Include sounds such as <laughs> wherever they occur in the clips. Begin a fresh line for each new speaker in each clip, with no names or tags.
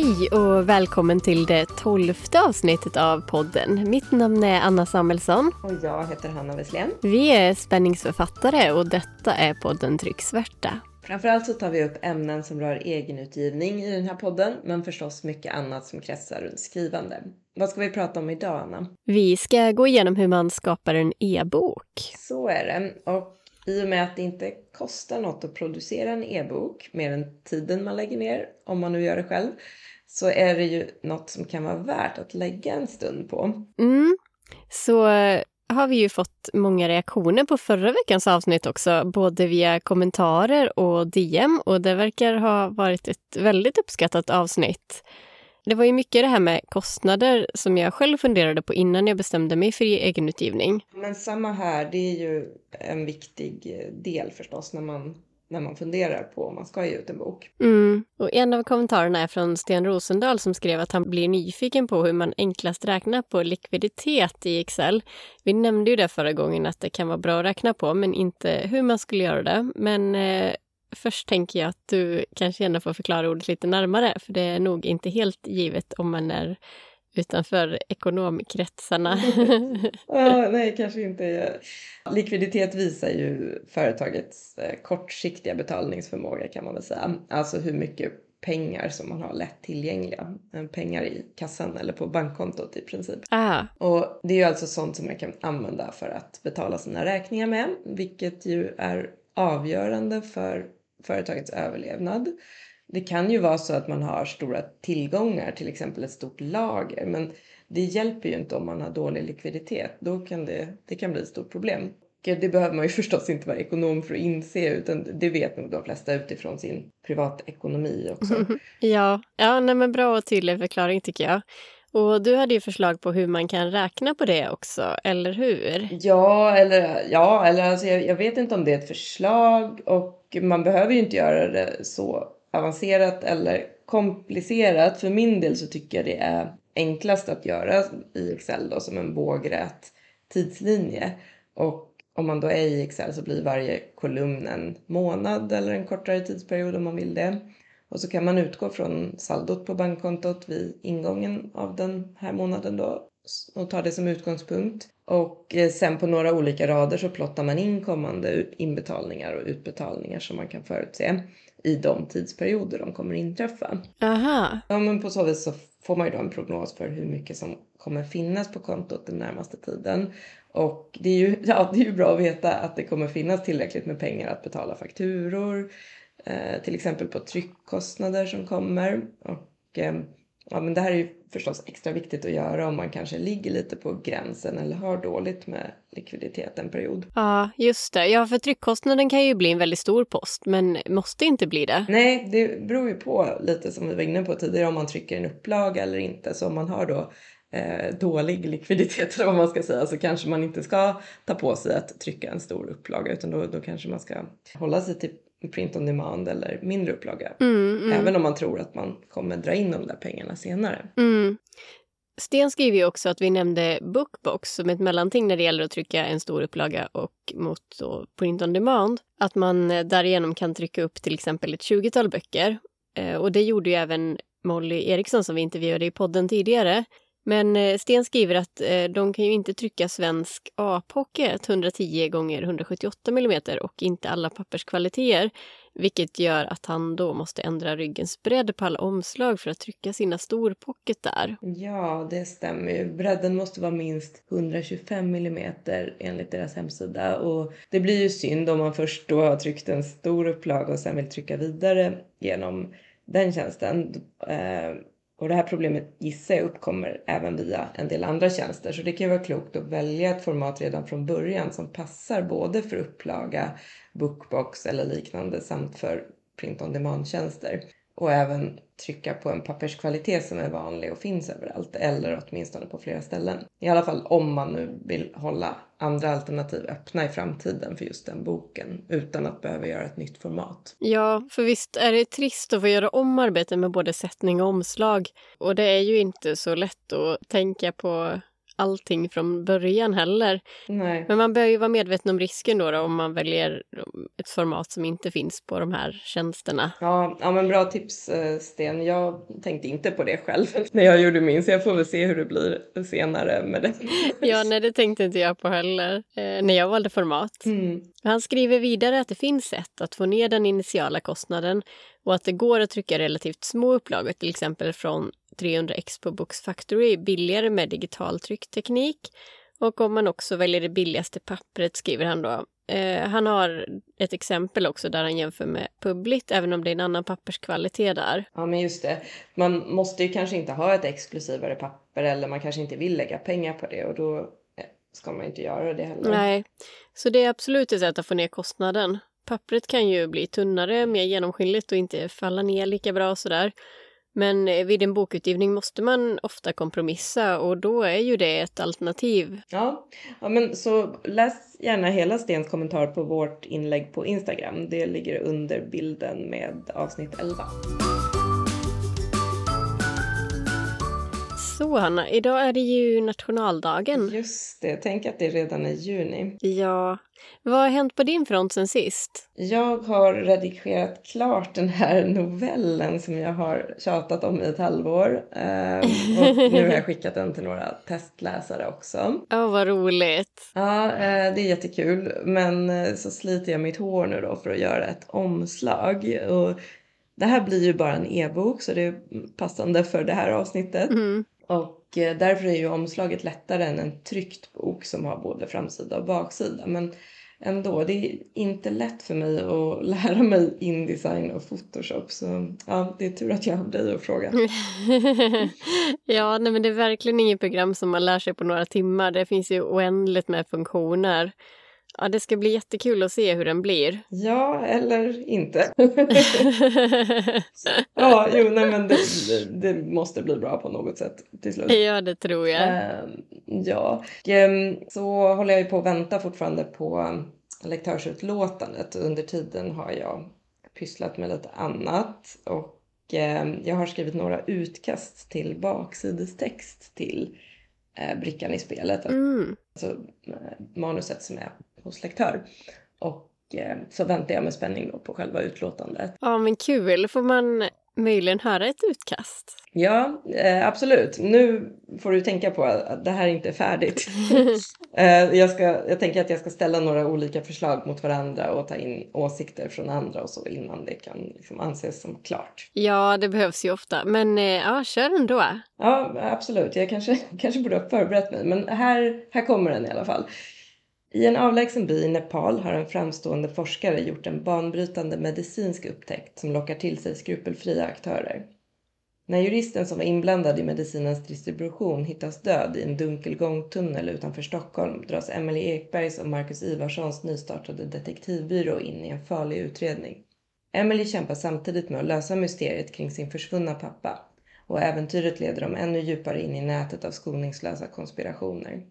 Hej och välkommen till det tolfte avsnittet av podden. Mitt namn är Anna Samuelsson.
Och jag heter Hanna Wesslén.
Vi är spänningsförfattare och detta är podden Trycksvärta.
Framförallt så tar vi upp ämnen som rör egenutgivning i den här podden, men förstås mycket annat som kretsar runt skrivande. Vad ska vi prata om idag, Anna?
Vi ska gå igenom hur man skapar en e-bok.
Så är det. Och i och med att det inte kostar något att producera en e-bok, mer än tiden man lägger ner, om man nu gör det själv, så är det ju något som kan vara värt att lägga en stund på.
Mm. Så eh, har vi ju fått många reaktioner på förra veckans avsnitt också, både via kommentarer och DM och det verkar ha varit ett väldigt uppskattat avsnitt. Det var ju mycket det här med kostnader som jag själv funderade på innan jag bestämde mig för egenutgivning.
Men samma här, det är ju en viktig del förstås när man när man funderar på om man ska ge ut en bok.
Mm. Och en av kommentarerna är från Sten Rosendahl som skrev att han blir nyfiken på hur man enklast räknar på likviditet i Excel. Vi nämnde ju det förra gången att det kan vara bra att räkna på, men inte hur man skulle göra det. Men eh, först tänker jag att du kanske gärna får förklara ordet lite närmare, för det är nog inte helt givet om man är utanför ekonomkretsarna. <laughs>
ja, <laughs> nej, kanske inte. Likviditet visar ju företagets eh, kortsiktiga betalningsförmåga kan man väl säga. Alltså hur mycket pengar som man har lätt tillgängliga. Eh, pengar i kassan eller på bankkontot i princip.
Ah.
Och det är ju alltså sånt som man kan använda för att betala sina räkningar med, vilket ju är avgörande för företagets överlevnad. Det kan ju vara så att man har stora tillgångar, till exempel ett stort lager, men det hjälper ju inte om man har dålig likviditet. Då kan det, det kan bli ett stort problem. Det behöver man ju <laughs> förstås inte vara ekonom för att inse, utan det vet nog de flesta utifrån sin privatekonomi också. <laughs>
ja, ja nej, men bra och tydlig förklaring tycker jag. Och du hade ju förslag på hur man kan räkna på det också, eller hur?
Ja, eller, ja, eller alltså jag, jag vet inte om det är ett förslag och man behöver ju inte göra det så avancerat eller komplicerat. För min del så tycker jag det är enklast att göra i Excel då som en vågrät tidslinje. Och om man då är i Excel så blir varje kolumn en månad eller en kortare tidsperiod om man vill det. Och så kan man utgå från saldot på bankkontot vid ingången av den här månaden då och ta det som utgångspunkt. Och eh, sen på några olika rader så plottar man in kommande inbetalningar och utbetalningar som man kan förutse i de tidsperioder de kommer inträffa.
Aha.
Ja, men på så vis så får man ju då en prognos för hur mycket som kommer finnas på kontot den närmaste tiden. Och det är ju, <laughs> ja, det är ju bra att veta att det kommer finnas tillräckligt med pengar att betala fakturor, eh, till exempel på tryckkostnader som kommer. Och eh, ja, men det här är ju förstås extra viktigt att göra om man kanske ligger lite på gränsen eller har dåligt med likviditet en period.
Ja, just det. Ja, för tryckkostnaden kan ju bli en väldigt stor post, men måste inte bli det.
Nej, det beror ju på lite som vi var inne på tidigare om man trycker en upplaga eller inte. Så om man har då eh, dålig likviditet eller vad man ska säga så kanske man inte ska ta på sig att trycka en stor upplaga utan då, då kanske man ska hålla sig till print on demand eller mindre upplaga.
Mm, mm.
Även om man tror att man kommer dra in de där pengarna senare.
Mm. Sten skriver ju också att vi nämnde Bookbox som ett mellanting när det gäller att trycka en stor upplaga och mot då print on demand. Att man eh, därigenom kan trycka upp till exempel ett 20-tal böcker. Eh, och det gjorde ju även Molly Eriksson som vi intervjuade i podden tidigare. Men eh, Sten skriver att eh, de kan ju inte trycka svensk A-pocket 110 gånger 178 mm och inte alla papperskvaliteter. Vilket gör att han då måste ändra ryggens bredd på alla omslag för att trycka sina storpocket där.
Ja, det stämmer ju. Bredden måste vara minst 125 mm enligt deras hemsida. Och det blir ju synd om man först då har tryckt en stor upplaga och sen vill trycka vidare genom den tjänsten. Eh, och det här problemet gissar jag uppkommer även via en del andra tjänster. Så det kan ju vara klokt att välja ett format redan från början som passar både för upplaga, bookbox eller liknande samt för print on demand-tjänster. Och även trycka på en papperskvalitet som är vanlig och finns överallt eller åtminstone på flera ställen. I alla fall om man nu vill hålla andra alternativ öppna i framtiden för just den boken utan att behöva göra ett nytt format.
Ja, för visst är det trist att få göra om arbetet med både sättning och omslag. Och det är ju inte så lätt att tänka på allting från början heller.
Nej.
Men man bör ju vara medveten om risken då, då om man väljer ett format som inte finns på de här tjänsterna.
Ja, ja men bra tips eh, Sten. Jag tänkte inte på det själv <laughs> när jag gjorde min så jag får väl se hur det blir senare med det. <laughs>
Ja, nej det tänkte inte jag på heller eh, när jag valde format.
Mm.
Han skriver vidare att det finns sätt att få ner den initiala kostnaden och att det går att trycka relativt små upplagor, till exempel från 300x på Books Factory, billigare med digital tryckteknik. Och om man också väljer det billigaste pappret, skriver han då. Eh, han har ett exempel också där han jämför med Publit, även om det är en annan papperskvalitet där.
Ja, men just det. Man måste ju kanske inte ha ett exklusivare papper eller man kanske inte vill lägga pengar på det och då eh, ska man inte göra det heller.
Nej, så det är absolut ett sätt att få ner kostnaden. Pappret kan ju bli tunnare, mer genomskinligt och inte falla ner lika bra sådär. Men vid en bokutgivning måste man ofta kompromissa och då är ju det ett alternativ.
Ja, ja men så läs gärna hela Stens kommentar på vårt inlägg på Instagram. Det ligger under bilden med avsnitt 11.
Så Hanna, idag är det ju nationaldagen.
Just det, tänk att det redan är juni.
Ja, vad har hänt på din front sen sist?
Jag har redigerat klart den här novellen som jag har tjatat om i ett halvår. Ehm, och <laughs> nu har jag skickat den till några testläsare också.
Ja, oh, vad roligt.
Ja, eh, det är jättekul. Men eh, så sliter jag mitt hår nu då för att göra ett omslag. Och det här blir ju bara en e-bok så det är passande för det här avsnittet.
Mm.
Och eh, därför är ju omslaget lättare än en tryckt bok som har både framsida och baksida. Men ändå, det är inte lätt för mig att <laughs> lära mig Indesign och Photoshop. Så ja, det är tur att jag har dig att fråga. <laughs>
ja, nej, men det är verkligen inget program som man lär sig på några timmar. Det finns ju oändligt med funktioner. Ja, det ska bli jättekul att se hur den blir. <laughs>
Ja, eller inte. <laughs> ja, jo, nej men det, det, måste bli bra på något sätt till slut.
Ja, det tror jag.
Uh, ja, um, så håller jag ju på att vänta fortfarande på lektörsutlåtandet. Under tiden har jag pysslat med lite annat och um, jag har skrivit några utkast till baksidestext till uh, brickan i spelet.
Mm.
Alltså uh, manuset som är hos lektör. Och eh, så väntar jag med spänning på själva utlåtandet.
Ja men kul, får man möjligen höra ett utkast?
Ja, eh, absolut. Nu får du tänka på att det här inte är färdigt. <laughs> eh, jag, ska, jag tänker att jag ska ställa några olika förslag mot varandra och ta in åsikter från andra och så innan det kan liksom anses som klart.
Ja, det behövs ju ofta. Men eh, ja, kör ändå.
Ja, absolut. Jag kanske, <laughs> kanske borde ha förberett mig, men här, här kommer den i alla fall. I en avlägsen by i Nepal har en framstående forskare gjort en banbrytande medicinsk upptäckt som lockar till sig skrupelfria aktörer. När juristen som var inblandad i medicinens distribution hittas död i en dunkel gångtunnel utanför Stockholm dras Emily Ekbergs och Marcus Ivarssons nystartade detektivbyrå in i en farlig utredning. Emily kämpar samtidigt med att lösa mysteriet kring sin försvunna pappa och äventyret leder dem ännu djupare in i nätet av skoningslösa konspirationer.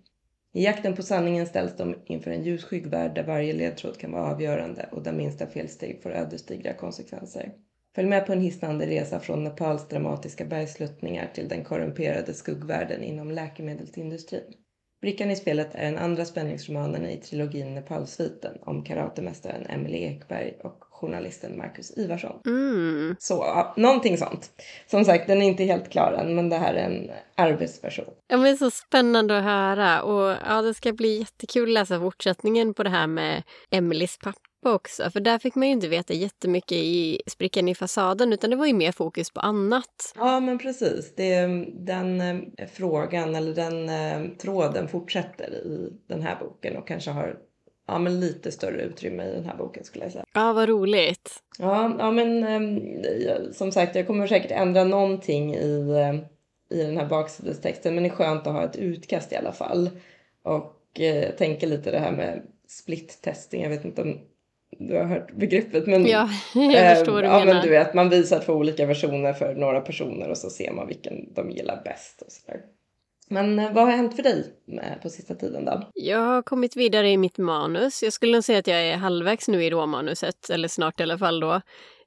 I jakten på sanningen ställs de inför en ljusskygg värld där varje ledtråd kan vara avgörande och där minsta felsteg får ödesdigra konsekvenser. Följ med på en hisnande resa från Nepals dramatiska bergsluttningar till den korrumperade skuggvärlden inom läkemedelsindustrin. Brickan i spelet är den andra spänningsromanen i trilogin Nepalsviten om karatemästaren Emily Ekberg och journalisten Marcus Ivarsson.
Mm.
Så ja, någonting sånt. Som sagt, den är inte helt klar än, men det här är en arbetsversion.
Ja, men så spännande att höra och ja, det ska bli jättekul att läsa fortsättningen på det här med Emelies pappa också, för där fick man ju inte veta jättemycket i sprickan i fasaden utan det var ju mer fokus på annat.
Ja men precis, det, den eh, frågan eller den eh, tråden fortsätter i den här boken och kanske har ja, men lite större utrymme i den här boken skulle jag säga.
Ja, vad roligt.
Ja, ja men eh, som sagt jag kommer säkert ändra någonting i, eh, i den här baksidestexten men det är skönt att ha ett utkast i alla fall. Och eh, tänker lite det här med split-testing, jag vet inte om du har hört begreppet. Men,
ja, <laughs> jag förstår vad du
ja,
menar.
Men du vet, man visar två olika versioner för några personer och så ser man vilken de gillar bäst. Och så där. Men eh, vad har hänt för dig på sista tiden då?
Jag har kommit vidare i mitt manus. Jag skulle nog säga att jag är halvvägs nu i råmanuset, eller snart i alla fall då.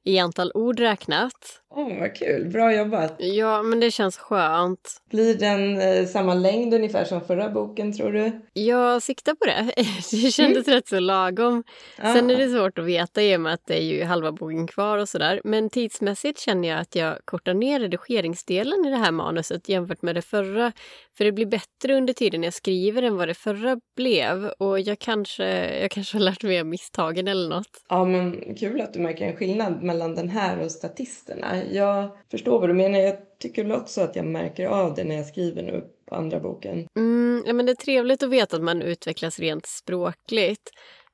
i antal ord räknat.
Åh, oh, vad kul. Bra jobbat.
Ja, men det känns skönt.
Blir den eh, samma längd ungefär som förra boken, tror du?
Jag siktar på det. <laughs> Det kändes mm. rätt så lagom. Ah. Sen är det svårt att veta i och med att det är ju halva boken kvar och sådär. Men tidsmässigt känner jag att jag kortar ner redigeringsdelen i det här manuset jämfört med det förra. För det blir bättre under tiden jag skriver än vad det förra blev. Och jag kanske, jag kanske har lärt mig av misstagen eller något.
Ja, men kul att du märker en skillnad mellan den här och statisterna. Jag förstår vad du menar. Jag tycker också att jag märker av det när jag skriver nu på andra boken.
Mm, ja, men det är trevligt att veta att man utvecklas rent språkligt.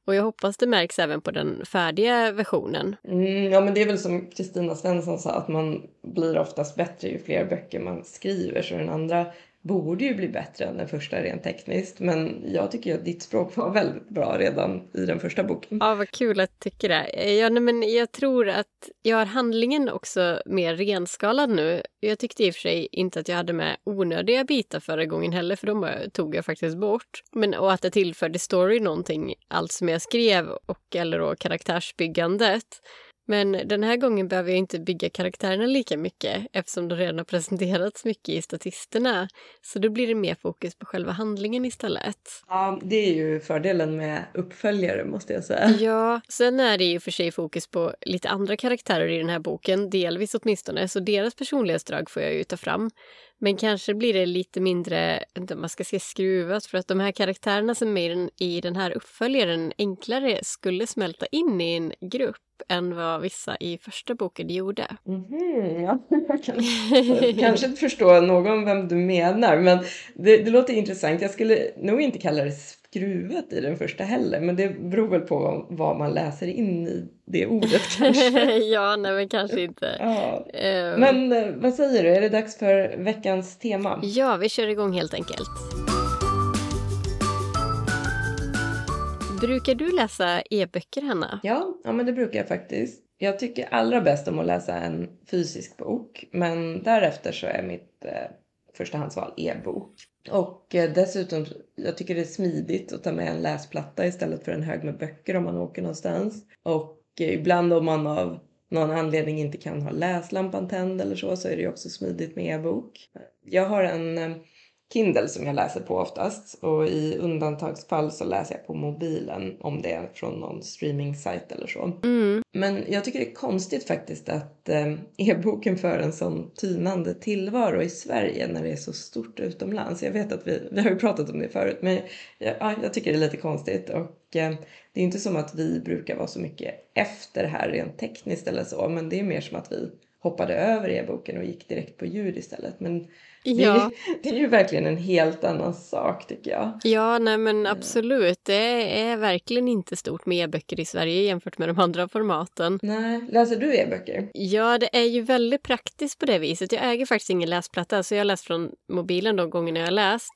Och jag hoppas det märks även på den färdiga versionen.
Mm, ja men det är väl som Kristina Svensson sa att man blir oftast bättre ju fler böcker man skriver så den andra borde ju bli bättre än den första rent tekniskt. Men jag tycker att ditt språk var väldigt bra redan i den första boken.
Ja, vad kul att du tycker det. Ja, nej, men jag tror att jag har handlingen också mer renskalad nu. Jag tyckte i och för sig inte att jag hade med onödiga bitar förra gången heller, för de tog jag faktiskt bort. Men, och att det tillförde story någonting, allt som jag skrev och eller då karaktärsbyggandet. Men den här gången behöver jag inte bygga karaktärerna lika mycket eftersom de redan har presenterats mycket i statisterna. Så då blir det mer fokus på själva handlingen istället.
Ja, det är ju fördelen med uppföljare måste jag säga.
Ja, sen är det ju för sig fokus på lite andra karaktärer i den här boken, delvis åtminstone, så deras personlighetsdrag får jag ju ta fram. Men kanske blir det lite mindre, man ska säga skruvat, för att de här karaktärerna som är i den här uppföljaren enklare skulle smälta in i en grupp än vad vissa i första boken gjorde.
Mm, ja, <laughs> kanske inte förstå någon vem du menar, men det, det, låter intressant. Jag skulle nog inte kalla det skruvat i den första heller, men det beror väl på vad man läser in i det ordet <laughs> kanske.
ja, nej men kanske inte.
Ja. Uh, men eh, vad säger du, är det dags för veckans tema?
Ja, vi kör igång helt enkelt. Brukar du läsa e-böcker, Hanna?
Ja, ja, men det brukar jag faktiskt. Jag tycker allra bäst om att läsa en fysisk bok, men därefter så är mitt eh, förstahandsval e-bok. Och eh, dessutom, jag tycker det är smidigt att ta med en läsplatta istället för en hög med böcker om man åker någonstans. Och eh, ibland om man av någon anledning inte kan ha läslampan tänd eller så, så är det ju också smidigt med e-bok. Jag har en eh, Kindle som jag läser på oftast och i undantagsfall så läser jag på mobilen om det är från någon streaming-sajt eller så.
Mm.
Men jag tycker det är konstigt faktiskt att eh, e-boken för en sån tynande tillvaro i Sverige när det är så stort utomlands. Jag vet att vi, vi har ju pratat om det förut men ja, jag tycker det är lite konstigt och eh, det är inte som att vi brukar vara så mycket efter här rent tekniskt eller så men det är mer som att vi hoppade över e-boken och gick direkt på ljud istället. Men det, är, <laughs> det är ju verkligen en helt annan sak tycker jag.
Ja, nej men absolut. Det är verkligen inte stort med e-böcker i Sverige jämfört med de andra formaten.
Nej, läser du e-böcker?
Ja, det är ju väldigt praktiskt på det viset. Jag äger faktiskt ingen läsplatta så jag har läst från mobilen de gångerna jag har läst.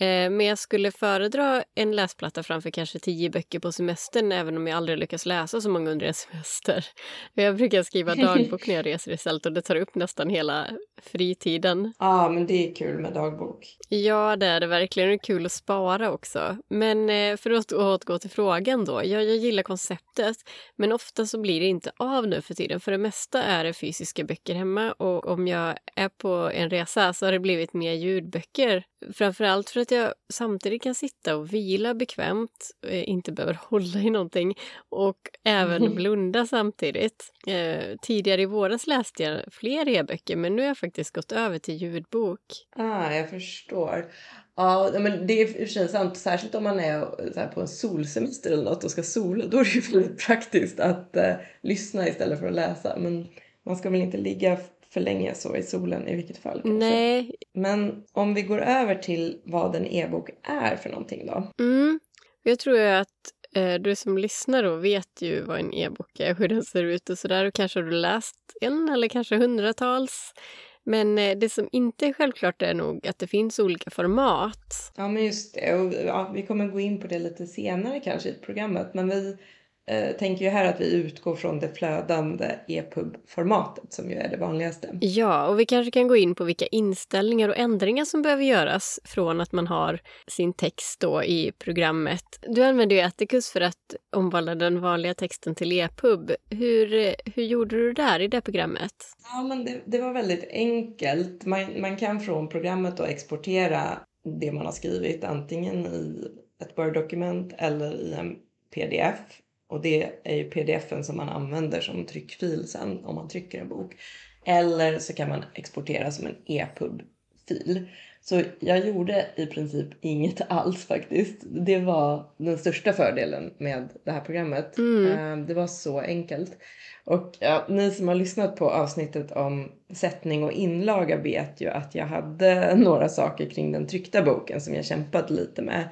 Eh, men jag skulle föredra en läsplatta framför kanske tio böcker på semestern även om jag aldrig lyckas läsa så många under en semester. <laughs> Jag brukar skriva dagbok när jag reser istället och det tar upp nästan hela fritiden.
Ja, ah, men det är kul med dagbok.
Ja, det är det verkligen. Det är kul att spara också. Men eh, för att återgå till frågan då. Ja, jag gillar konceptet, men ofta så blir det inte av nu för tiden. För det mesta är det fysiska böcker hemma och om jag är på en resa så har det blivit mer ljudböcker. Framförallt för att jag samtidigt kan sitta och vila bekvämt, eh, inte behöver <laughs> hålla i någonting och även <laughs> blunda samtidigt. Eh, tidigare i våras läste jag fler e-böcker men nu har jag faktiskt gått över till ljudbok.
Ah, jag förstår. Ja, men det är i och för sig sant. Särskilt om man är så på en solsemester eller något och ska sola. Då är det ju väldigt praktiskt att eh, lyssna istället för att läsa. Men man ska väl inte ligga för länge så i solen i vilket fall.
Kanske. Nej.
Men om vi går över till vad en e-bok är för någonting då?
Mm. Jag tror ju att eh, du som lyssnar då vet ju vad en e-bok är, hur den ser ut och sådär. Och kanske har du läst en eller kanske hundratals. Men eh, det som inte är självklart är nog att det finns olika format.
Ja, men just det. Och, ja, vi kommer gå in på det lite senare kanske i programmet. Men vi eh, tänker ju här att vi utgår från det flödande EPUB-formatet som ju är det vanligaste.
Ja, och vi kanske kan gå in på vilka inställningar och ändringar som behöver göras från att man har sin text då i programmet. Du använder ju Atticus för att omvandla den vanliga texten till EPUB. Hur, hur gjorde du där i det programmet?
Ja, men det, det var väldigt enkelt. Man, man kan från programmet då exportera det man har skrivit antingen i ett Word-dokument eller i en pdf. Och det är ju pdfen som man använder som tryckfil sen om man trycker en bok. Eller så kan man exportera som en EPUB-fil. Så jag gjorde i princip inget alls faktiskt. Det var den största fördelen med det här programmet. Mm. Det var så enkelt. Och ja, ni som har lyssnat på avsnittet om sättning och inlaga vet ju att jag hade <laughs> några saker kring den tryckta boken som jag kämpat lite med.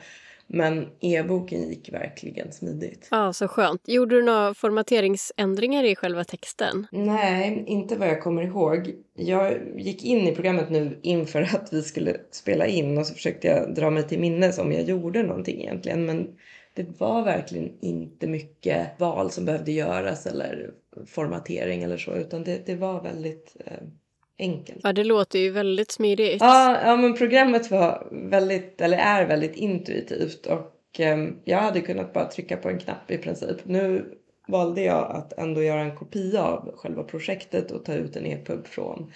Men e-boken gick verkligen smidigt.
Ja, så skönt. Gjorde du några formateringsändringar i själva texten?
Nej, inte vad jag kommer ihåg. Jag gick in i programmet nu inför att vi skulle spela in och så försökte jag dra mig till minnes om jag gjorde någonting egentligen. Men det var verkligen inte mycket val som behövde göras eller formatering eller så, utan det, det var väldigt eh, enkelt.
Ja, det låter ju väldigt smidigt.
Ja, ja men programmet var väldigt, eller är väldigt intuitivt och eh, jag hade kunnat bara trycka på en knapp i princip. Nu valde jag att ändå göra en kopia av själva projektet och ta ut en EPUB från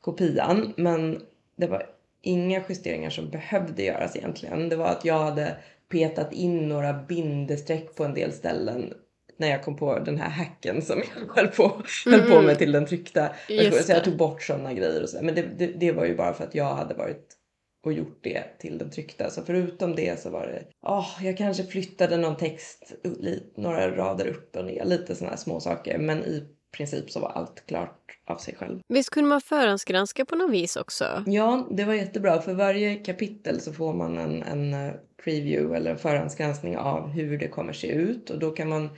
kopian, men det var inga justeringar som behövde göras egentligen. Det var att jag hade petat in några bindestreck på en del ställen när jag kom på den här hacken som jag <laughs> höll på, höll på mm. med till den tryckta. så jag tog bort sådana grejer och så. Men det, det, det, var ju bara för att jag hade varit och gjort det till den tryckta. Så förutom det så var det, oh, jag kanske flyttade någon text några rader upp och ner, lite sådana här små saker. Men i princip så var allt klart av sig själv.
Visst kunde man förhandsgranska på något vis också?
Ja, det var jättebra. För varje kapitel så får man en, en eh, preview eller en förhandsgranskning av hur det kommer se ut och då kan man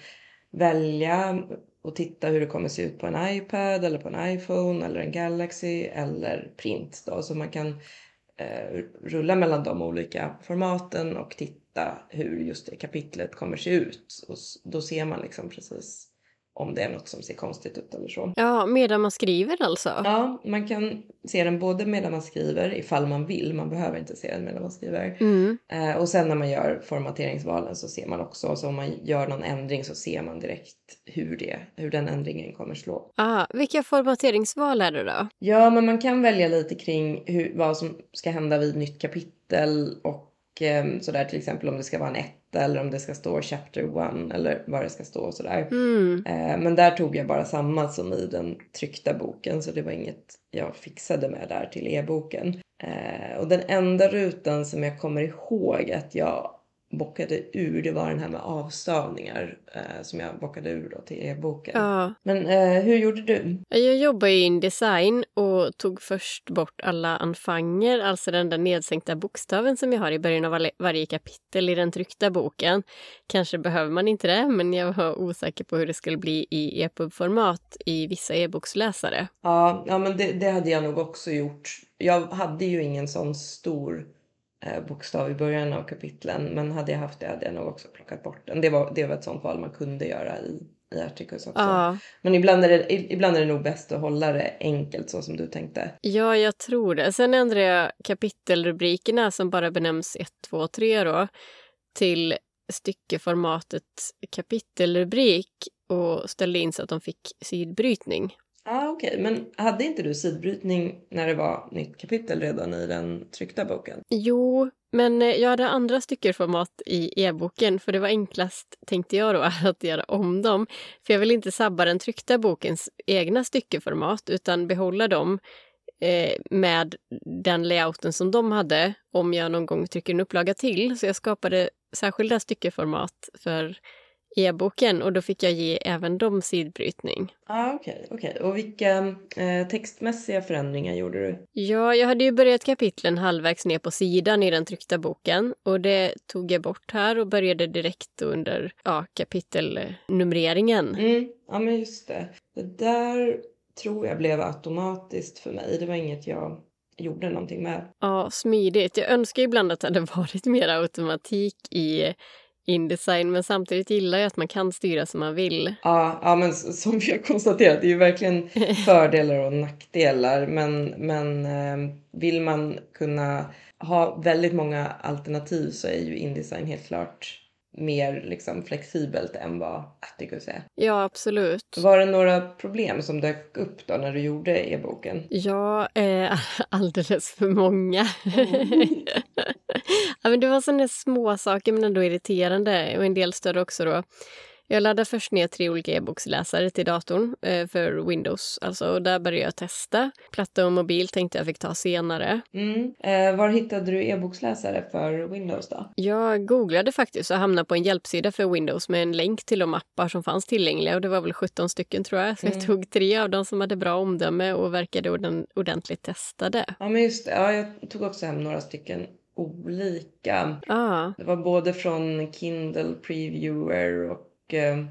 välja och titta hur det kommer se ut på en iPad eller på en iPhone eller en Galaxy eller print då. Så man kan eh, rulla mellan de olika formaten och titta hur just det kapitlet kommer se ut. Och då ser man liksom precis om det är något som ser konstigt ut eller så.
Ja, medan man skriver alltså?
Ja, man kan se den både medan man skriver ifall man vill. Man behöver inte se den medan man skriver. Mm. Eh, och sen när man gör formateringsvalen så ser man också, så om man gör någon ändring så ser man direkt hur, det, hur den ändringen kommer slå.
Ah, vilka formateringsval är det då?
Ja, men man kan välja lite kring hur, vad som ska hända vid nytt kapitel och eh, sådär till exempel om det ska vara en eller om det ska stå chapter one eller vad det ska stå och sådär. Mm. Eh, men där tog jag bara samma som i den tryckta boken så det var inget jag fixade med där till e-boken. Eh, och den enda rutan som jag kommer ihåg att jag bockade ur, det var den här med avstavningar eh, som jag bockade ur då till e-boken. Ja. Men eh, hur gjorde du?
Jag jobbade i Indesign och tog först bort alla anfanger, alltså den där nedsänkta bokstaven som jag har i början av varje kapitel i den tryckta boken. Kanske behöver man inte det, men jag var osäker på hur det skulle bli i EPUB-format i vissa e-boksläsare.
Ja, ja men det, det hade jag nog också gjort. Jag hade ju ingen sån stor bokstav i början av kapitlen. Men hade jag haft det hade jag nog också plockat bort den. Det var, det var ett sånt val man kunde göra i, i Articus också. Ja. Men ibland är, det, ibland är det nog bäst att hålla det enkelt så som du tänkte.
Ja, jag tror det. Sen ändrade jag kapitelrubrikerna som bara benämns 1, 2, 3 då till styckeformatet kapitelrubrik och ställde in så att de fick sidbrytning
ah, okej. Okay. Men hade inte du sidbrytning när det var nytt kapitel redan i den tryckta boken?
Jo, men eh, jag hade andra styckeformat i e-boken för det var enklast, tänkte jag då, <laughs> att göra om dem. För jag vill inte sabba den tryckta bokens egna styckeformat utan behålla dem eh, med den layouten som de hade om jag någon gång trycker en upplaga till. Så jag skapade särskilda styckeformat för e-boken och då fick jag ge även dem sidbrytning.
Ah, Okej, okay, okay. och vilka eh, textmässiga förändringar gjorde du?
Ja, jag hade ju börjat kapitlen halvvägs ner på sidan i den tryckta boken och det tog jag bort här och började direkt under ja, kapitelnumreringen.
Mm, ja, men just det. Det där tror jag blev automatiskt för mig. Det var inget jag gjorde någonting med.
Ja, smidigt. Jag önskar ibland att det hade <laughs> varit mer automatik i Indesign men samtidigt gillar jag att man kan styra som man vill.
Ja, ja men som vi har konstaterat, det är ju verkligen <laughs> fördelar och nackdelar. Men, men eh, vill man kunna ha väldigt många alternativ så är ju Indesign helt klart mer liksom flexibelt än vad Atticus är.
Ja, absolut.
Var det några problem som dök upp då när du gjorde e-boken?
Ja, eh, <laughs> alldeles för många. Mm. <laughs> ja, men det var sådana små saker men ändå irriterande och en del större också då. Jag laddade först ner tre olika e-boksläsare till datorn eh, för Windows. Alltså, och där började jag testa. Platta och mobil tänkte jag fick ta senare.
Mm. Eh, var hittade du e-boksläsare för Windows då?
Jag googlade faktiskt och hamnade på en hjälpsida för Windows med en länk till de appar som fanns tillgängliga. Och det var väl 17 stycken tror jag. Så mm. jag tog tre av dem som hade bra omdöme och verkade ordentligt testade.
Ja men just det. Ja, jag tog också hem några stycken olika.
Ah.
Det var både från Kindle Previewer och eh,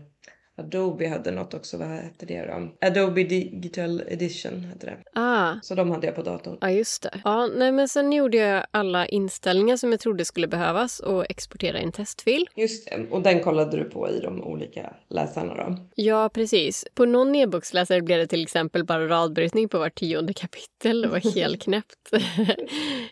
Adobe hade något också, vad hette det då? Adobe Digital Edition hette det.
Ah.
Så de hade jag på datorn.
Ja, just det. Ja, nej, men sen gjorde jag alla inställningar som jag trodde skulle behövas och exporterade en testfil.
Just det, och den kollade du på i de olika läsarna då?
Ja, precis. På någon e-boksläsare blev det till exempel bara radbrytning på var tionde kapitel. Det var <laughs> helt knäppt. <laughs>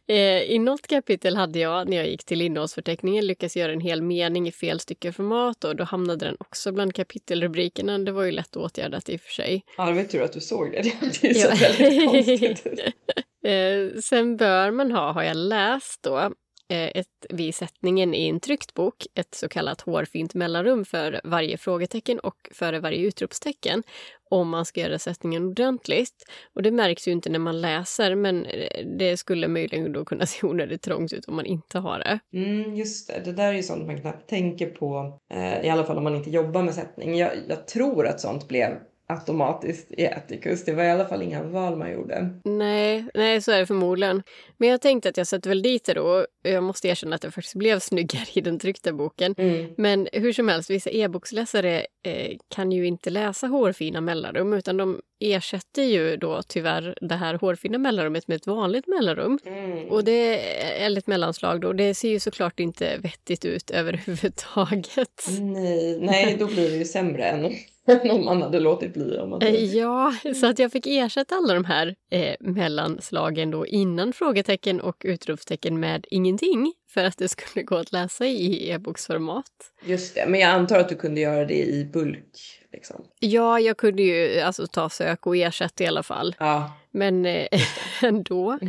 Eh, I något kapitel hade jag, när jag gick till innehållsförteckningen, lyckats göra en hel mening i fel styckeformat och då hamnade den också bland kapitel titelrubrikerna. Det var ju lätt åtgärdat i och för sig.
Ja, det var tur att du såg det. <laughs> Det är så väldigt konstigt <laughs>
eh, Sen bör man ha, har jag läst då, Eh, ett, vid sättningen i en tryckt bok ett så kallat hårfint mellanrum för varje frågetecken och före varje utropstecken om man ska göra sättningen ordentligt. Och det märks ju inte när man läser men eh, det skulle möjligen då kunna <laughs> se onödigt trångt ut om man inte har det.
Mm, just det, det där är ju sånt man knappt tänker på, eh, i alla fall om man inte jobbar med sättning. Jag, jag tror att sånt blev automatiskt i Atticus. Det var i alla fall inga val man gjorde.
Nej, nej så är det förmodligen. Men jag tänkte att jag sätter väl dit det då. Jag måste erkänna att det faktiskt blev snyggare i den tryckta boken.
Mm.
Men hur som helst, vissa e-boksläsare eh, kan ju inte läsa hårfina mellanrum utan de ersätter ju då tyvärr det här hårfina mellanrummet med ett vanligt mellanrum.
Mm.
Och det är ett mellanslag då. Det ser ju såklart inte vettigt ut överhuvudtaget.
Nej, nej då blir det ju sämre än <laughs> än om man hade låtit bli. Om man
ja, så att jag fick ersätta alla de här eh, mellanslagen då innan frågetecken och utropstecken med ingenting för att det skulle gå att läsa i e-boksformat.
Just det, men jag antar att du kunde göra det i bulk? Liksom.
Ja, jag kunde ju alltså ta sök och ersätta i alla fall.
Ja.
Men eh, <laughs> ändå.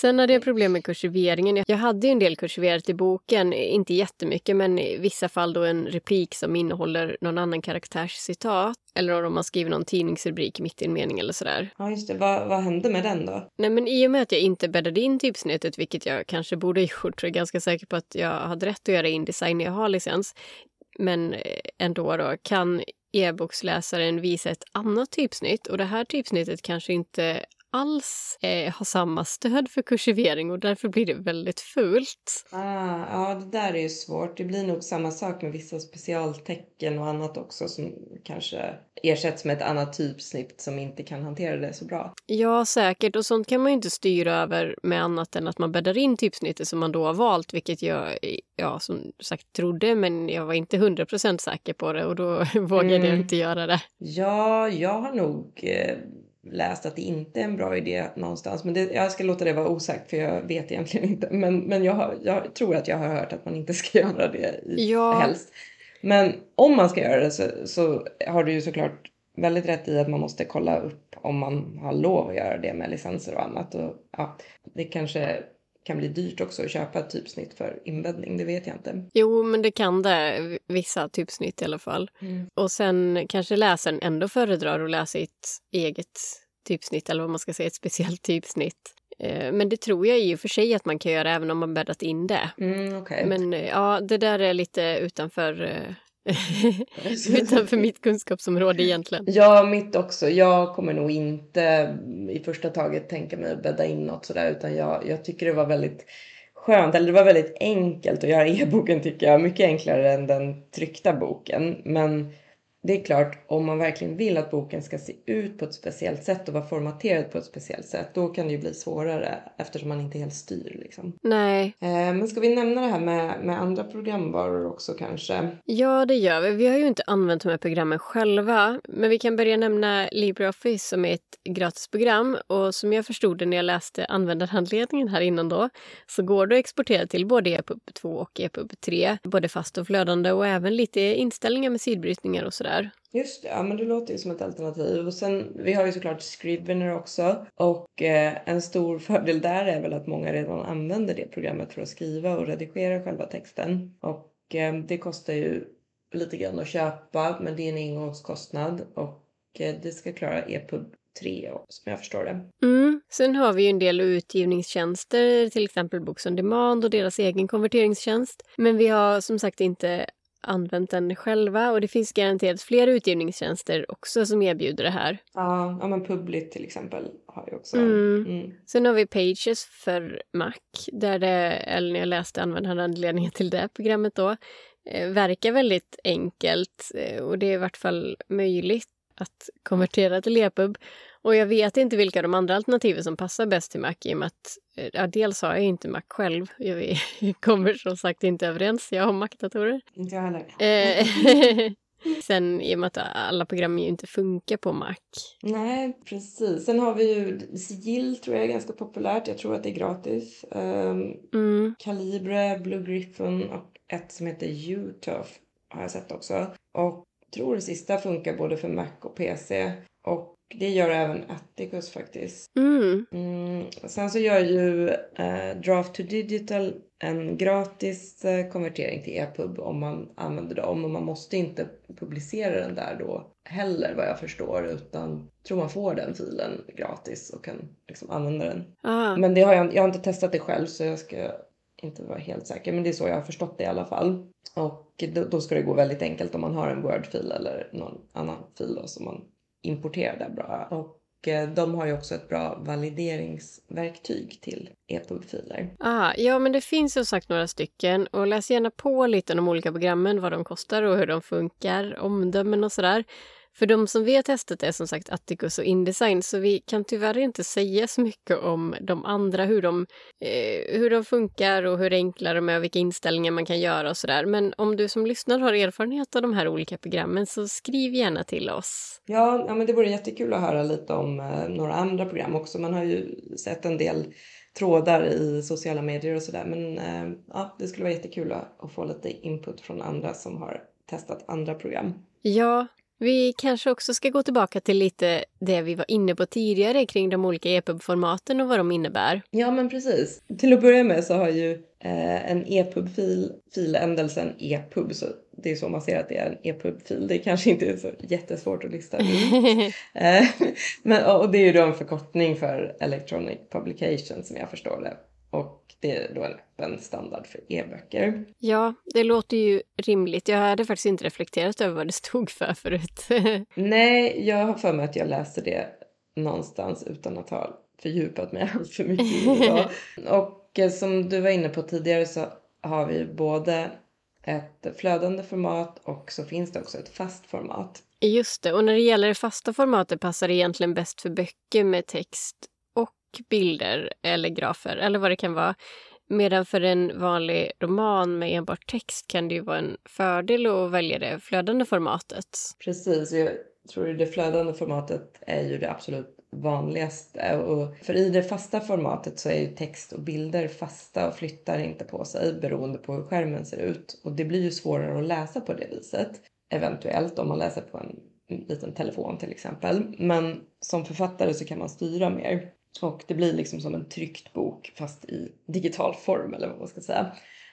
Sen hade jag problem med kursiveringen. Jag hade ju en del kursiverat i boken, inte jättemycket men i vissa fall då en replik som innehåller någon annan karaktärs citat. Eller om man skriver någon tidningsrubrik mitt i en mening eller sådär.
Ja just det, vad, vad hände med den då?
Nej men i och med att jag inte bäddade in typsnittet, vilket jag kanske borde ha <laughs> gjort, så är jag ganska säker på att jag hade rätt att göra Indesign när jag har licens. Men eh, ändå då, kan e-boksläsaren visa ett annat typsnitt och det här typsnittet kanske inte alls eh, har samma stöd för kursivering och därför blir det väldigt fult.
Ah, ja, det där är ju svårt. Det blir nog samma sak med vissa specialtecken och annat också som kanske ersätts med ett annat typsnitt som inte kan hantera det så bra.
Ja, säkert. Och sånt kan man ju inte styra över med annat än att man bäddar in typsnittet som man då har valt, vilket jag ja, som sagt trodde, men jag var inte hundra procent säker på det och då <laughs> vågade mm. jag inte göra det.
Ja, jag har nog eh läst att det inte är en bra idé någonstans. Men det, jag ska låta det vara osagt för jag vet egentligen inte. Men, men jag, har, jag tror att jag har hört att man inte ska <laughs> göra det i,
ja.
helst. Men om man ska göra det så, så har du ju såklart väldigt rätt i att man måste kolla upp om man har lov att göra det med licenser och annat. Och, ja, det kanske kan bli dyrt också att köpa ett typsnitt för inbäddning, det vet jag inte.
Jo, men det kan det. Vissa typsnitt i alla fall.
Mm.
Och sen kanske läsaren ändå föredrar att läsa ett eget typsnitt eller vad man ska säga, ett speciellt typsnitt. Eh, men det tror jag i och för sig att man kan göra även om man bäddat in det.
Mm, okay.
Men eh, ja, det där är lite utanför eh, <laughs> Utanför mitt kunskapsområde egentligen.
Ja, mitt också. Jag kommer nog inte i första taget tänka mig att bädda in något sådär utan jag, jag tycker det var väldigt skönt, eller det var väldigt enkelt att göra e-boken tycker jag. Mycket enklare än den tryckta boken. Men det är klart, om man verkligen vill att boken ska se ut på ett speciellt sätt och vara formaterad på ett speciellt sätt, då kan det ju bli svårare eftersom man inte helt styr. Liksom.
Nej.
Eh, men ska vi nämna det här med, med andra programvaror också kanske?
Ja, det gör vi. Vi har ju inte använt de här programmen själva, men vi kan börja nämna LibreOffice som är ett gratisprogram och som jag förstod det när jag läste användarhandledningen här innan då, så går det att exportera till både EPUB 2 och EPUB 3, både fast och flödande och även lite inställningar med sidbrytningar och sådär.
Just det, ja men det låter ju som ett alternativ. Och sen, vi har ju såklart Scrivener också. Och eh, en stor <laughs> fördel där är väl att många redan använder det programmet för att skriva och redigera själva texten. Och eh, det kostar ju lite grann att köpa, men det är en engångskostnad. Och eh, det ska klara EPUB 3 som jag förstår det.
Mm. Sen har vi ju en del utgivningstjänster, till exempel Books on Demand och deras egen konverteringstjänst. Men vi har som sagt inte använt den själva och det finns garanterat fler utgivningstjänster också som erbjuder det här.
Ja, ja men Public till exempel har ju också.
Mm. Mm. Sen har vi Pages för Mac där det, eller när jag läste användaranledningen till det programmet då, eh, verkar väldigt enkelt eh, och det är i vart fall möjligt att konvertera till EPUB. Och jag vet inte vilka de andra alternativen som passar bäst till Mac i och med att eh, ja, dels har jag inte Mac själv. <laughs> Jag kommer som sagt inte överens. Jag har Mac-datorer.
Inte jag heller.
Eh, <laughs> sen i och med att alla program ju inte funkar på Mac.
Nej, precis. Sen har vi ju Sigill tror jag är ganska populärt. Jag tror att det är gratis. Um, mm. Calibre, Blue Griffon och ett som heter Utuf har jag sett också. Och tror det sista funkar både för Mac och PC. Och det gör även Atticus faktiskt.
Mm.
Mm. Sen så gör ju eh, Draft to Digital en gratis eh, konvertering till EPUB om man använder dem. Och man måste inte publicera den där då heller vad jag förstår. Utan tror man får den filen gratis och kan liksom använda den.
Ah.
Men det har jag, jag har inte testat det själv så jag ska inte vara helt säker. Men det är så jag har förstått det i alla fall. Och då, då ska det gå väldigt enkelt om man har en Word-fil eller någon annan fil då, som man importerade bra. Och eh, de har ju också ett bra valideringsverktyg till EPUB-filer.
Ah, ja, men det finns som sagt några stycken och läs gärna på lite om de olika programmen, vad de kostar och hur de funkar, omdömen och sådär. För de som vi har testat är som sagt Atticus och Indesign så vi kan tyvärr inte säga så mycket om de andra, hur de, eh, hur de funkar och hur enkla de är och vilka inställningar man kan göra och sådär. Men om du som lyssnar har erfarenhet av de här olika programmen så skriv gärna till oss.
Ja, ja men det vore jättekul att höra lite om eh, några andra program också. Man har ju sett en del trådar i sociala medier och sådär. Men eh, ja, det skulle vara jättekul att, att få lite input från andra som har testat andra program.
Ja, vi kanske också ska gå tillbaka till lite det vi var inne på tidigare kring de olika EPUB-formaten och vad de innebär.
Ja, men precis. Till att börja med så har ju eh, en EPUB-fil filändelsen EPUB, så det är så man ser att det är en EPUB-fil. Det kanske inte är så jättesvårt att lista ut. <laughs> eh, men, och det är ju då en förkortning för Electronic Publication som jag förstår det. Och det är då en öppen standard för e-böcker.
Ja, det låter ju rimligt. Jag hade faktiskt inte reflekterat över vad det stod för förut. <laughs>
Nej, jag har för mig att jag läste det någonstans utan att ha fördjupat mig <laughs> allt för mycket. <laughs> Och eh, som du var inne på tidigare så har vi både ett flödande format och så finns det också ett fast format.
Just det, och när det gäller det fasta formatet passar det egentligen bäst för böcker med text bilder eller grafer eller vad det kan vara. Medan för en vanlig roman med enbart text kan det ju vara en fördel att välja det flödande formatet.
Precis, jag tror det flödande formatet är ju det absolut vanligaste. Och för i det fasta formatet så är ju text och bilder fasta och flyttar inte på sig beroende på hur skärmen ser ut. Och det blir ju svårare att läsa på det viset. Eventuellt om man läser på en liten telefon till exempel. Men som författare så kan man styra mer. Och det blir liksom som en tryckt bok fast i digital form eller vad man ska säga.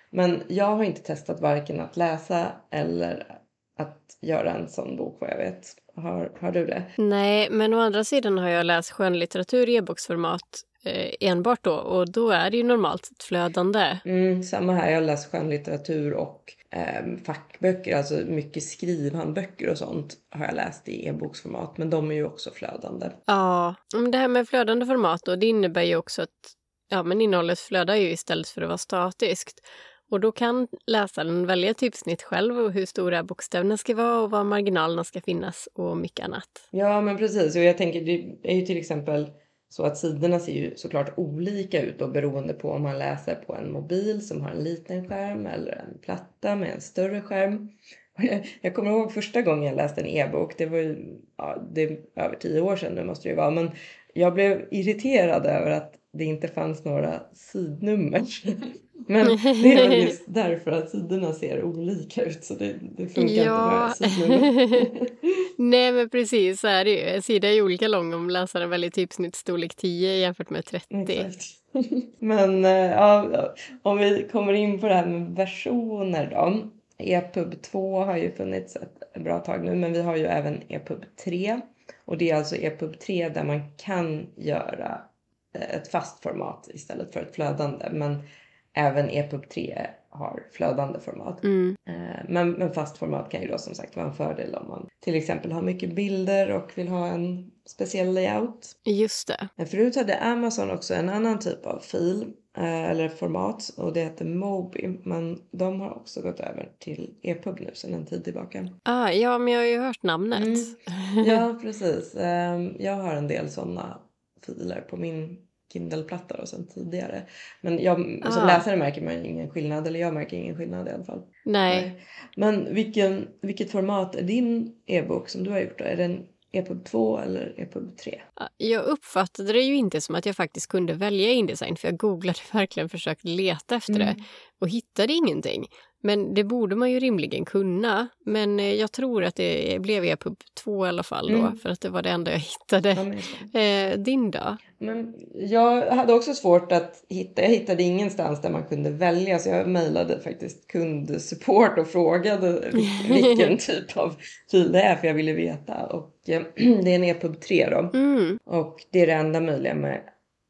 Men jag har inte testat varken att läsa eller att göra en sån bok vad jag vet. Har, har du det?
Nej, men å andra sidan har jag läst skönlitteratur i e-boksformat eh, enbart då och då är det ju normalt ett flödande.
Mm, samma här, jag har läst skönlitteratur och eh, fackböcker, alltså mycket skrivhandböcker och sånt har jag läst i e-boksformat, men de är ju också flödande.
Ja, men det här med flödande format då, det innebär ju också att ja, men innehållet flödar ju istället för att vara statiskt. Och då kan läsaren välja typsnitt själv och hur stora bokstäverna ska vara och var marginalerna ska finnas och mycket annat.
Ja, men precis. Och jag tänker, det är ju till exempel så att sidorna ser ju såklart olika ut och beroende på om man läser på en mobil som har en liten skärm eller en platta med en större skärm. <laughs> Jag kommer ihåg första gången jag läste en e-bok, det var ju ja, det är över tio år sedan nu måste det ju vara, men jag blev irriterad över att det inte fanns några sidnummer. <laughs> Men <laughs> det är just därför att sidorna ser olika ut så det, det funkar ja. inte med. <laughs>
Nej men precis så är det ju. En sida är ju olika lång om läsaren väljer typsnitt storlek 10 jämfört med 30. Exakt. <laughs>
Men eh, ja, om vi kommer in på det här med versioner då. EPUB 2 har ju funnits ett bra tag nu men vi har ju även EPUB 3. Och det är alltså EPUB 3 där man kan göra eh, ett fast format istället för ett flödande. Men även EPUB 3 har flödande format. Mm. Eh, men, men fast format kan ju då som sagt vara en fördel om man till exempel har mycket bilder och vill ha en speciell layout.
Just det.
Men förut hade Amazon också en annan typ av fil eh, eller format och det heter Mobi. Men de har också gått över till EPUB nu sedan en tid tillbaka.
Ah, ja, men jag har ju hört namnet. Mm.
Ja, <laughs> precis. Ehm, jag har en del sådana filer på min Kindle-platta då sen tidigare. Men jag, ah. som läsare märker man ingen skillnad, eller jag märker ingen skillnad i alla fall.
Nej. Nej.
Men vilken, vilket format är din e-bok som du har gjort då? Är den EPUB 2 eller EPUB 3?
Jag uppfattade det ju inte som att jag faktiskt kunde välja Indesign för jag googlade <laughs> verkligen försökt leta efter mm. det och hittade ingenting. Men det borde man ju rimligen kunna. Men eh, jag tror att det blev EPUB 2 i alla fall då, mm. för att det var det enda jag <laughs> hittade. Ja, eh, din då?
Men jag hade också svårt att hitta. Jag hittade ingenstans där man kunde välja så jag mejlade faktiskt kundsupport och frågade <laughs> vilken typ av fil det är för jag ville veta. Och eh, <clears throat> det är en EPUB 3 då. Mm. Och det är det enda möjliga med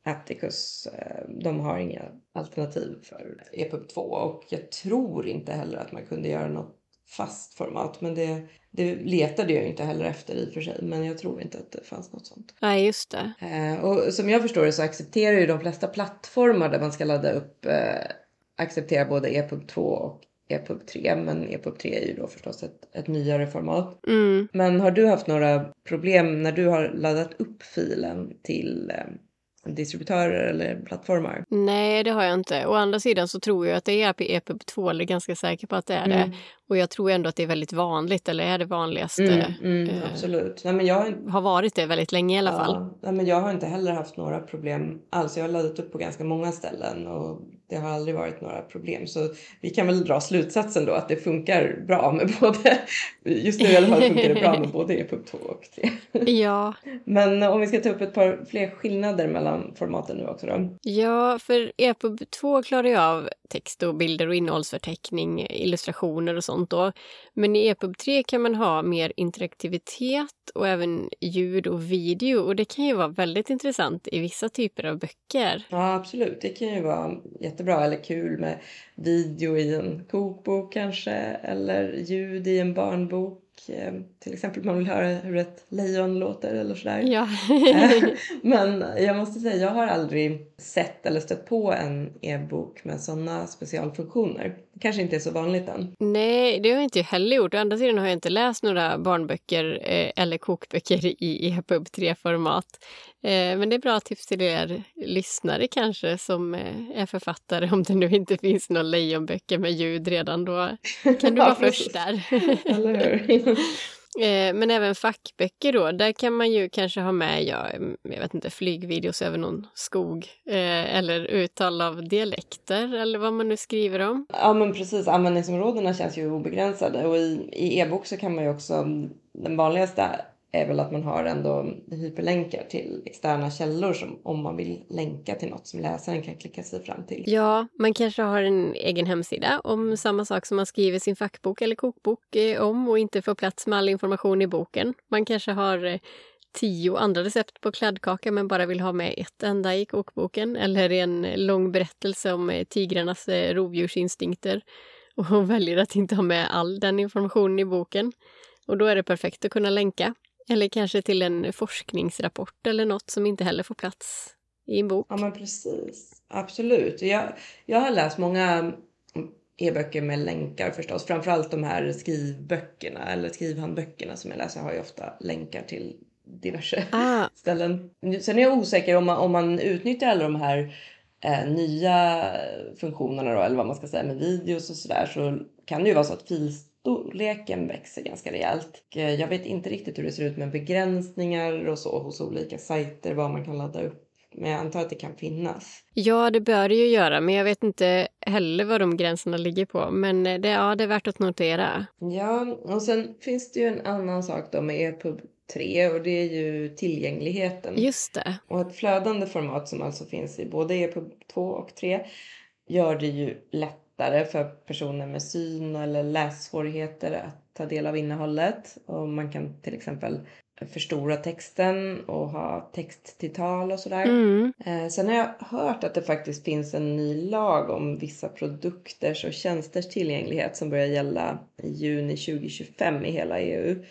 Atticus, eh, de har inga alternativ för EPUB 2 och jag tror inte heller att man kunde göra något fast format men det, det letade jag inte heller efter i och för sig men jag tror inte att det fanns något sånt.
Nej just det.
Eh, och som jag förstår det så accepterar ju de flesta plattformar där man ska ladda upp eh, accepterar både EPUB 2 och EPUB 3 men EPUB 3 är ju då förstås ett, ett nyare format. Mm. Men har du haft några problem när du har laddat upp filen till eh, distributörer eller plattformar?
Nej, det har jag inte. Å andra sidan så tror jag att det är EPUB 2, eller ganska säker på att det är mm. det. Och jag tror ändå att det är väldigt vanligt, eller är det vanligaste?
Mm, mm, eh, absolut. Nej, men jag
har, har varit det väldigt länge i alla
ja,
fall.
Nej, men jag har inte heller haft några problem alls. Jag har laddat upp på ganska många ställen och det har aldrig varit några problem. Så vi kan väl dra slutsatsen då att det funkar bra med <laughs> både, just nu i alla fall funkar det bra med <laughs> både EPUB 2 och 3.
Ja.
Men om vi ska ta upp ett par fler skillnader mellan formaten nu också då.
Ja, för EPUB 2 klarar ju av text och bilder och innehållsförteckning, illustrationer och sånt då. Men i EPUB 3 kan man ha mer interaktivitet och även ljud och video och det kan ju vara väldigt intressant i vissa typer av böcker.
Ja, absolut. Det kan ju vara jättebra eller kul med video i en kokbok kanske eller ljud i en barnbok Eh, till exempel om man vill höra hur ett lejon låter eller sådär.
Ja.
Eh, <laughs> men jag måste säga, jag har aldrig sett eller stött på en e-bok med sådana specialfunktioner. Det kanske inte är så vanligt än.
Nej, det har jag inte heller gjort. Å andra sidan har jag inte läst några barnböcker eh, eller kokböcker i EPUB 3-format. Eh, men det är bra tips till er lyssnare kanske som eh, är författare om det nu inte finns några lejonböcker med ljud redan. Då <laughs> kan du vara först där. <laughs> Eh, men även fackböcker då, där kan man ju kanske ha med, ja, mm, jag vet inte, flygvideos över någon skog eh, eller uttal av dialekter eller vad man nu skriver om.
Ja men precis, användningsområdena känns ju obegränsade och i e-bok så kan man ju också, mm, den vanligaste är väl att man har ändå hyperlänkar till externa källor som, om man vill länka till något som läsaren kan klicka sig fram till.
Ja, man kanske har en egen hemsida om samma sak som man skriver sin fackbok eller kokbok eh, om och inte får plats med all information i boken. Man kanske har eh, tio andra recept på kladdkaka men bara vill ha med ett enda i kokboken eller en lång berättelse om eh, tigrarnas rovdjursinstinkter och <laughs> väljer att inte ha med all den informationen i boken. Och då är det perfekt att kunna länka. Eller kanske till en forskningsrapport eller något som inte heller får plats i en bok.
Ja men precis, absolut. Jag, jag har läst många e-böcker med länkar förstås. Framförallt de här skrivböckerna eller skrivhandböckerna som jag läser har ju ofta länkar till diverse
Ah, <laughs>
ställen. Sen är jag osäker om man, om man utnyttjar alla de här eh, nya funktionerna då, eller vad man ska säga med videos och sådär så kan det ju vara så att filstorleken växer ganska rejält. Eh, Jag vet inte riktigt hur det ser ut med begränsningar och så hos olika sajter, vad man kan ladda upp. Men jag antar att det kan finnas.
ja, det bör det ju göra, men jag vet inte heller vad de gränserna ligger på. Men eh, det, ja, det är värt att notera.
Ja, och sen finns det ju en annan sak då med EPUB 3 och det är ju tillgängligheten.
Just det.
Och ett flödande format som alltså finns i både EPUB 2 och 3 gör det ju lättare för personer med syn eller lässvårigheter att ta del av innehållet. Och man kan till exempel förstora texten och ha text till tal och sådär.
Mm.
Eh, sen har jag hört att det faktiskt finns en ny lag om vissa produkters och tjänsters tillgänglighet som börjar gälla i juni 2025 i hela EU.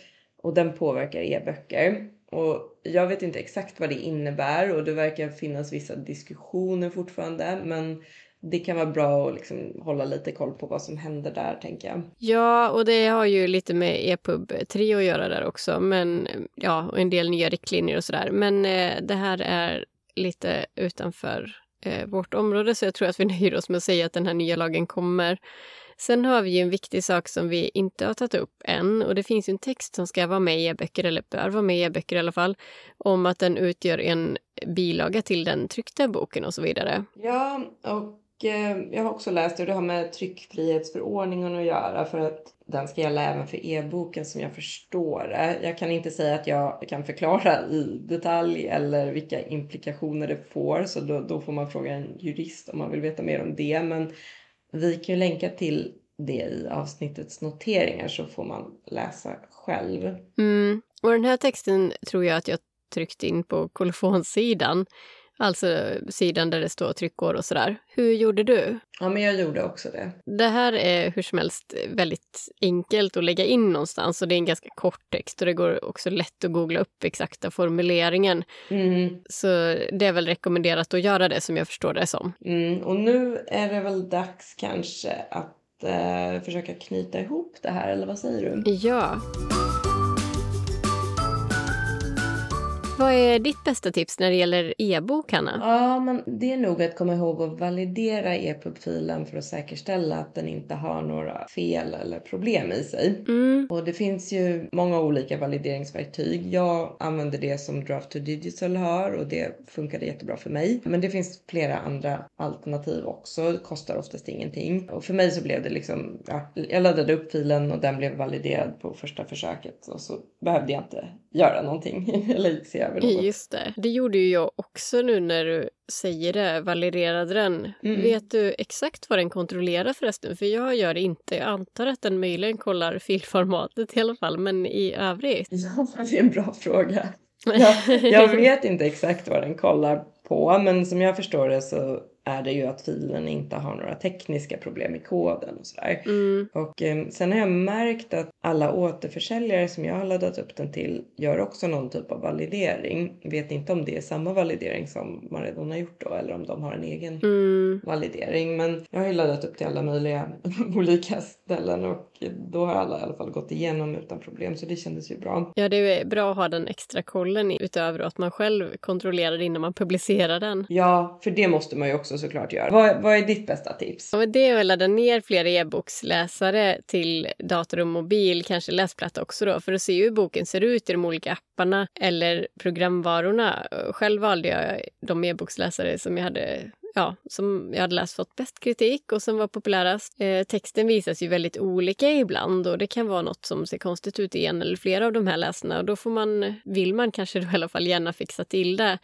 Och den påverkar e-böcker. Och jag vet inte exakt vad det innebär och det verkar finnas vissa diskussioner fortfarande. Men det kan vara bra att liksom hålla lite koll på vad som händer där tänker jag.
Ja, och det har ju lite med EPUB 3 att göra där också. Men ja, och en del nya riktlinjer och sådär. Men eh, det här är lite utanför eh, vårt område så jag tror att vi <laughs> nöjer oss med att säga att den här nya lagen kommer. Sen har vi ju en viktig sak som vi inte har tagit upp än och det finns ju en text som ska vara med i e-böcker, eller bör vara med i e-böcker i alla fall, om att den utgör en bilaga till den tryckta boken och så vidare.
Ja, och Eh, jag har också läst hur det har med tryckfrihetsförordningen att göra för att den ska gälla även för e-boken som jag förstår det. Jag kan inte säga att jag kan förklara i detalj eller vilka implikationer det får så då, då får man fråga en jurist om man vill veta mer om det. Men vi kan ju länka till det i avsnittets noteringar så får man läsa själv.
Mm. Och den här texten tror jag att jag tryckte in på kolofonsidan. Alltså sidan där det står tryckår och sådär. Hur gjorde du?
Ja, men jag gjorde också det.
Det här är hur som helst väldigt enkelt att lägga in någonstans och det är en ganska kort text och det går också lätt att googla upp exakta formuleringen.
Mm.
Så det är väl rekommenderat att göra det som jag förstår det som.
Mm, och nu är det väl dags kanske att eh, försöka knyta ihop det här, eller vad säger du?
Ja. Vad är ditt bästa tips när det gäller e-bok, Hanna?
Ja, men det är nog att komma ihåg att validera EPUB-filen för att säkerställa att den inte har några fel eller problem i sig.
Mm.
Och det finns ju många olika valideringsverktyg. Jag använder det som Draft to Digital har och det funkade jättebra för mig. Men det finns flera andra alternativ också. Det kostar oftast ingenting. Och för mig så blev det liksom, ja, jag laddade upp filen och den blev validerad på första försöket och så behövde jag inte göra någonting <laughs> eller se över något.
Just det. Det gjorde ju jag också nu när du säger det. Validerade den.
Mm.
Vet du exakt vad den kontrollerar förresten? För jag gör det inte. Jag antar att den möjligen kollar filformatet i alla fall, men i övrigt. <laughs>
Ja, det är en bra fråga. <laughs> Jag, jag vet inte exakt vad den kollar på, men som jag förstår det så är det ju att filen inte har några tekniska problem i koden och sådär.
Mm.
Och eh, sen har jag märkt att alla återförsäljare som jag har laddat upp den till gör också någon typ av validering. Vet inte om det är samma validering som man redan har gjort då eller om de har en egen
Mm.
validering. Men jag har ju laddat upp till alla möjliga <laughs> olika ställen och då har alla i alla fall gått igenom utan problem så det kändes ju bra.
Ja, det är bra att ha den extra kollen utöver att man själv kontrollerar innan man publicerar den.
Ja, för det måste man ju också såklart gör. Vad, vad är ditt bästa tips?
Ja, men det är att ladda ner fler e-boksläsare till dator och mobil, kanske läsplatta också då, för att se hur boken ser ut i de olika apparna eller programvarorna. Själv valde jag de e-boksläsare som jag hade Ja, som jag hade läst fått bäst kritik och som var populärast. Eh, texten visas ju väldigt olika ibland och det kan vara något som ser konstigt ut i en eller flera av de här läsarna och då får man, vill man kanske då i alla fall gärna fixa till det.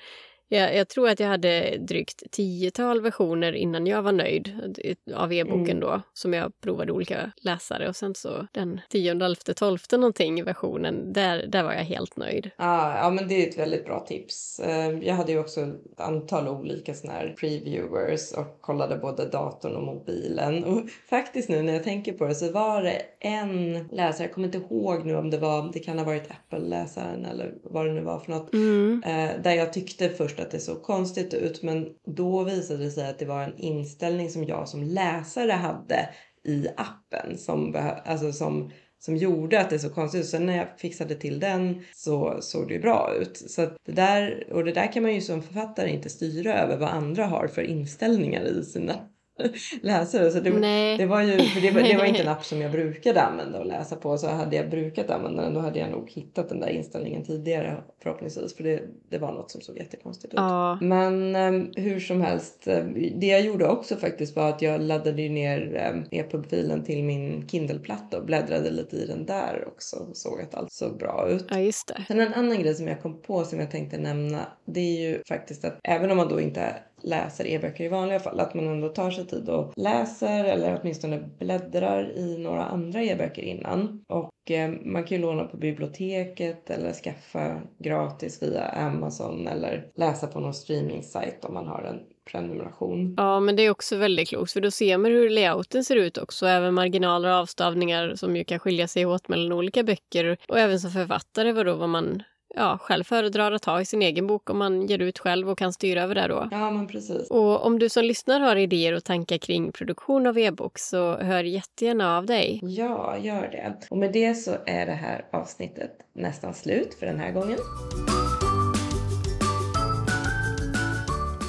Jag, jag tror att jag hade drygt tiotal versioner innan jag var nöjd av e-boken
Mm.
då, som jag provade olika läsare och sen så den tionde, elfte, tolfte någonting versionen, där, där var jag helt nöjd.
Ah, ja, men det är ett väldigt bra tips. Eh, Jag hade ju också ett antal olika såna här previewers och kollade både datorn och mobilen. Och faktiskt nu när jag tänker på det så var det en läsare, jag kommer inte ihåg nu om det var, det kan ha varit Apple-läsaren eller vad det nu var för något.
Mm.
Eh, där jag tyckte först att det såg konstigt ut men då visade det sig att det var en inställning som jag som läsare hade i appen som, alltså som som gjorde att det såg konstigt ut. Sen när jag fixade till den så såg det ju bra ut. Så det där, och det där kan man ju som författare inte styra över vad andra har för inställningar i sina <laughs> läsare. Så det, det, var ju, för det, var, det var inte en <laughs> app som jag brukade använda och läsa på. Så hade jag brukat använda den då hade jag nog hittat den där inställningen tidigare förhoppningsvis. För det, det var något som såg jättekonstigt ut.
Ja.
Men um, hur som helst. Det jag gjorde också faktiskt var att jag laddade ner um, e-pubfilen till min Kindle-platta och bläddrade lite i den där också. Och såg att allt såg bra ut.
Ja just det.
Sen en annan grej som jag kom på som jag tänkte nämna. Det är ju faktiskt att även om man då inte läser e-böcker i vanliga fall. Att man ändå tar sig tid och läser eller åtminstone bläddrar i några andra e-böcker innan. Och eh, man kan ju låna på biblioteket eller skaffa gratis via Amazon eller läsa på någon streaming-sajt om man har en prenumeration.
Ja, men det är också väldigt klokt för då ser man hur layouten ser ut också. Även marginaler och avstavningar som ju kan skilja sig åt mellan olika böcker. Och även som författare vadå, vad man ja, själv föredrar att ha i sin egen bok om man ger ut själv och kan styra över det då.
Ja, men precis.
Och om du som lyssnar har idéer och tankar kring produktion av e-bok så hör jättegärna av dig.
Ja, gör det. Och med det så är det här avsnittet nästan slut för den här gången.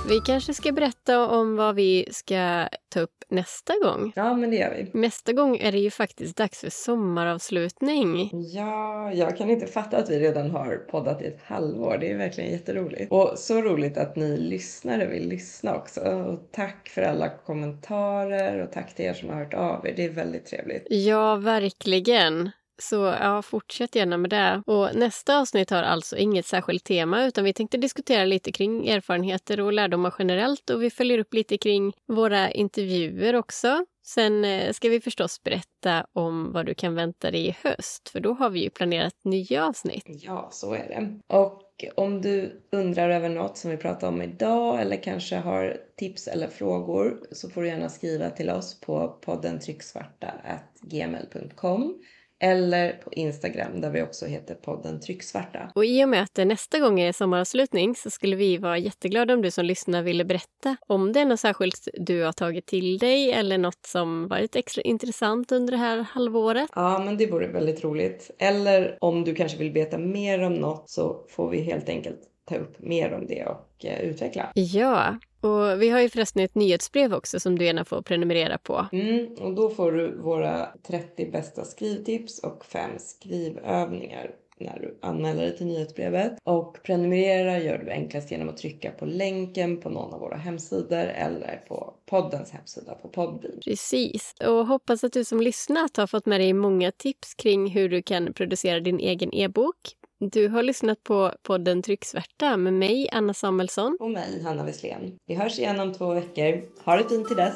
Vi kanske ska berätta om vad vi ska ta upp nästa gång.
Ja, men det gör vi.
Nästa gång är det ju faktiskt dags för sommaravslutning.
Ja, jag kan inte fatta att vi redan har poddat i ett halvår. Det är verkligen jätteroligt. Och så roligt att ni lyssnare vill lyssna också. Och tack för alla kommentarer och tack till er som har hört av er. Det är väldigt trevligt.
Ja, verkligen. Så ja, fortsätt gärna med det. Och nästa avsnitt har alltså inget särskilt tema utan vi tänkte diskutera lite kring erfarenheter och lärdomar generellt och vi följer upp lite kring våra intervjuer också. Sen eh, ska vi förstås berätta om vad du kan vänta dig i höst för då har vi ju planerat nya avsnitt.
Ja, så är det. Och om du undrar över något som vi pratar om idag eller kanske har tips eller frågor så får du gärna skriva till oss på podden trycksvarta.gmail.com eller på Instagram där vi också heter podden Trycksvarta.
Och i och med att det nästa gång är sommaravslutning så skulle vi vara jätteglada om du som lyssnar ville berätta om det är något särskilt du har tagit till dig eller något som varit extra intressant under det här halvåret.
Ja, men det vore väldigt roligt. Eller om du kanske vill veta mer om något så får vi helt enkelt ta upp mer om det och eh, utveckla.
Ja, och vi har ju förresten ett nyhetsbrev också som du gärna får prenumerera på.
Mm, och då får du våra 30 bästa skrivtips och fem skrivövningar när du anmäler dig till nyhetsbrevet. Och prenumerera gör du enklast genom att trycka på länken på någon av våra hemsidor eller på poddens hemsida på Podbean.
Precis. Och hoppas att du som lyssnat har fått med dig många tips kring hur du kan producera din egen e-bok du har lyssnat på podden Trycksvärta med mig, Anna Samuelsson.
Och mig, Hanna Wesslén. Vi hörs igen om två veckor. Ha det fint till dess!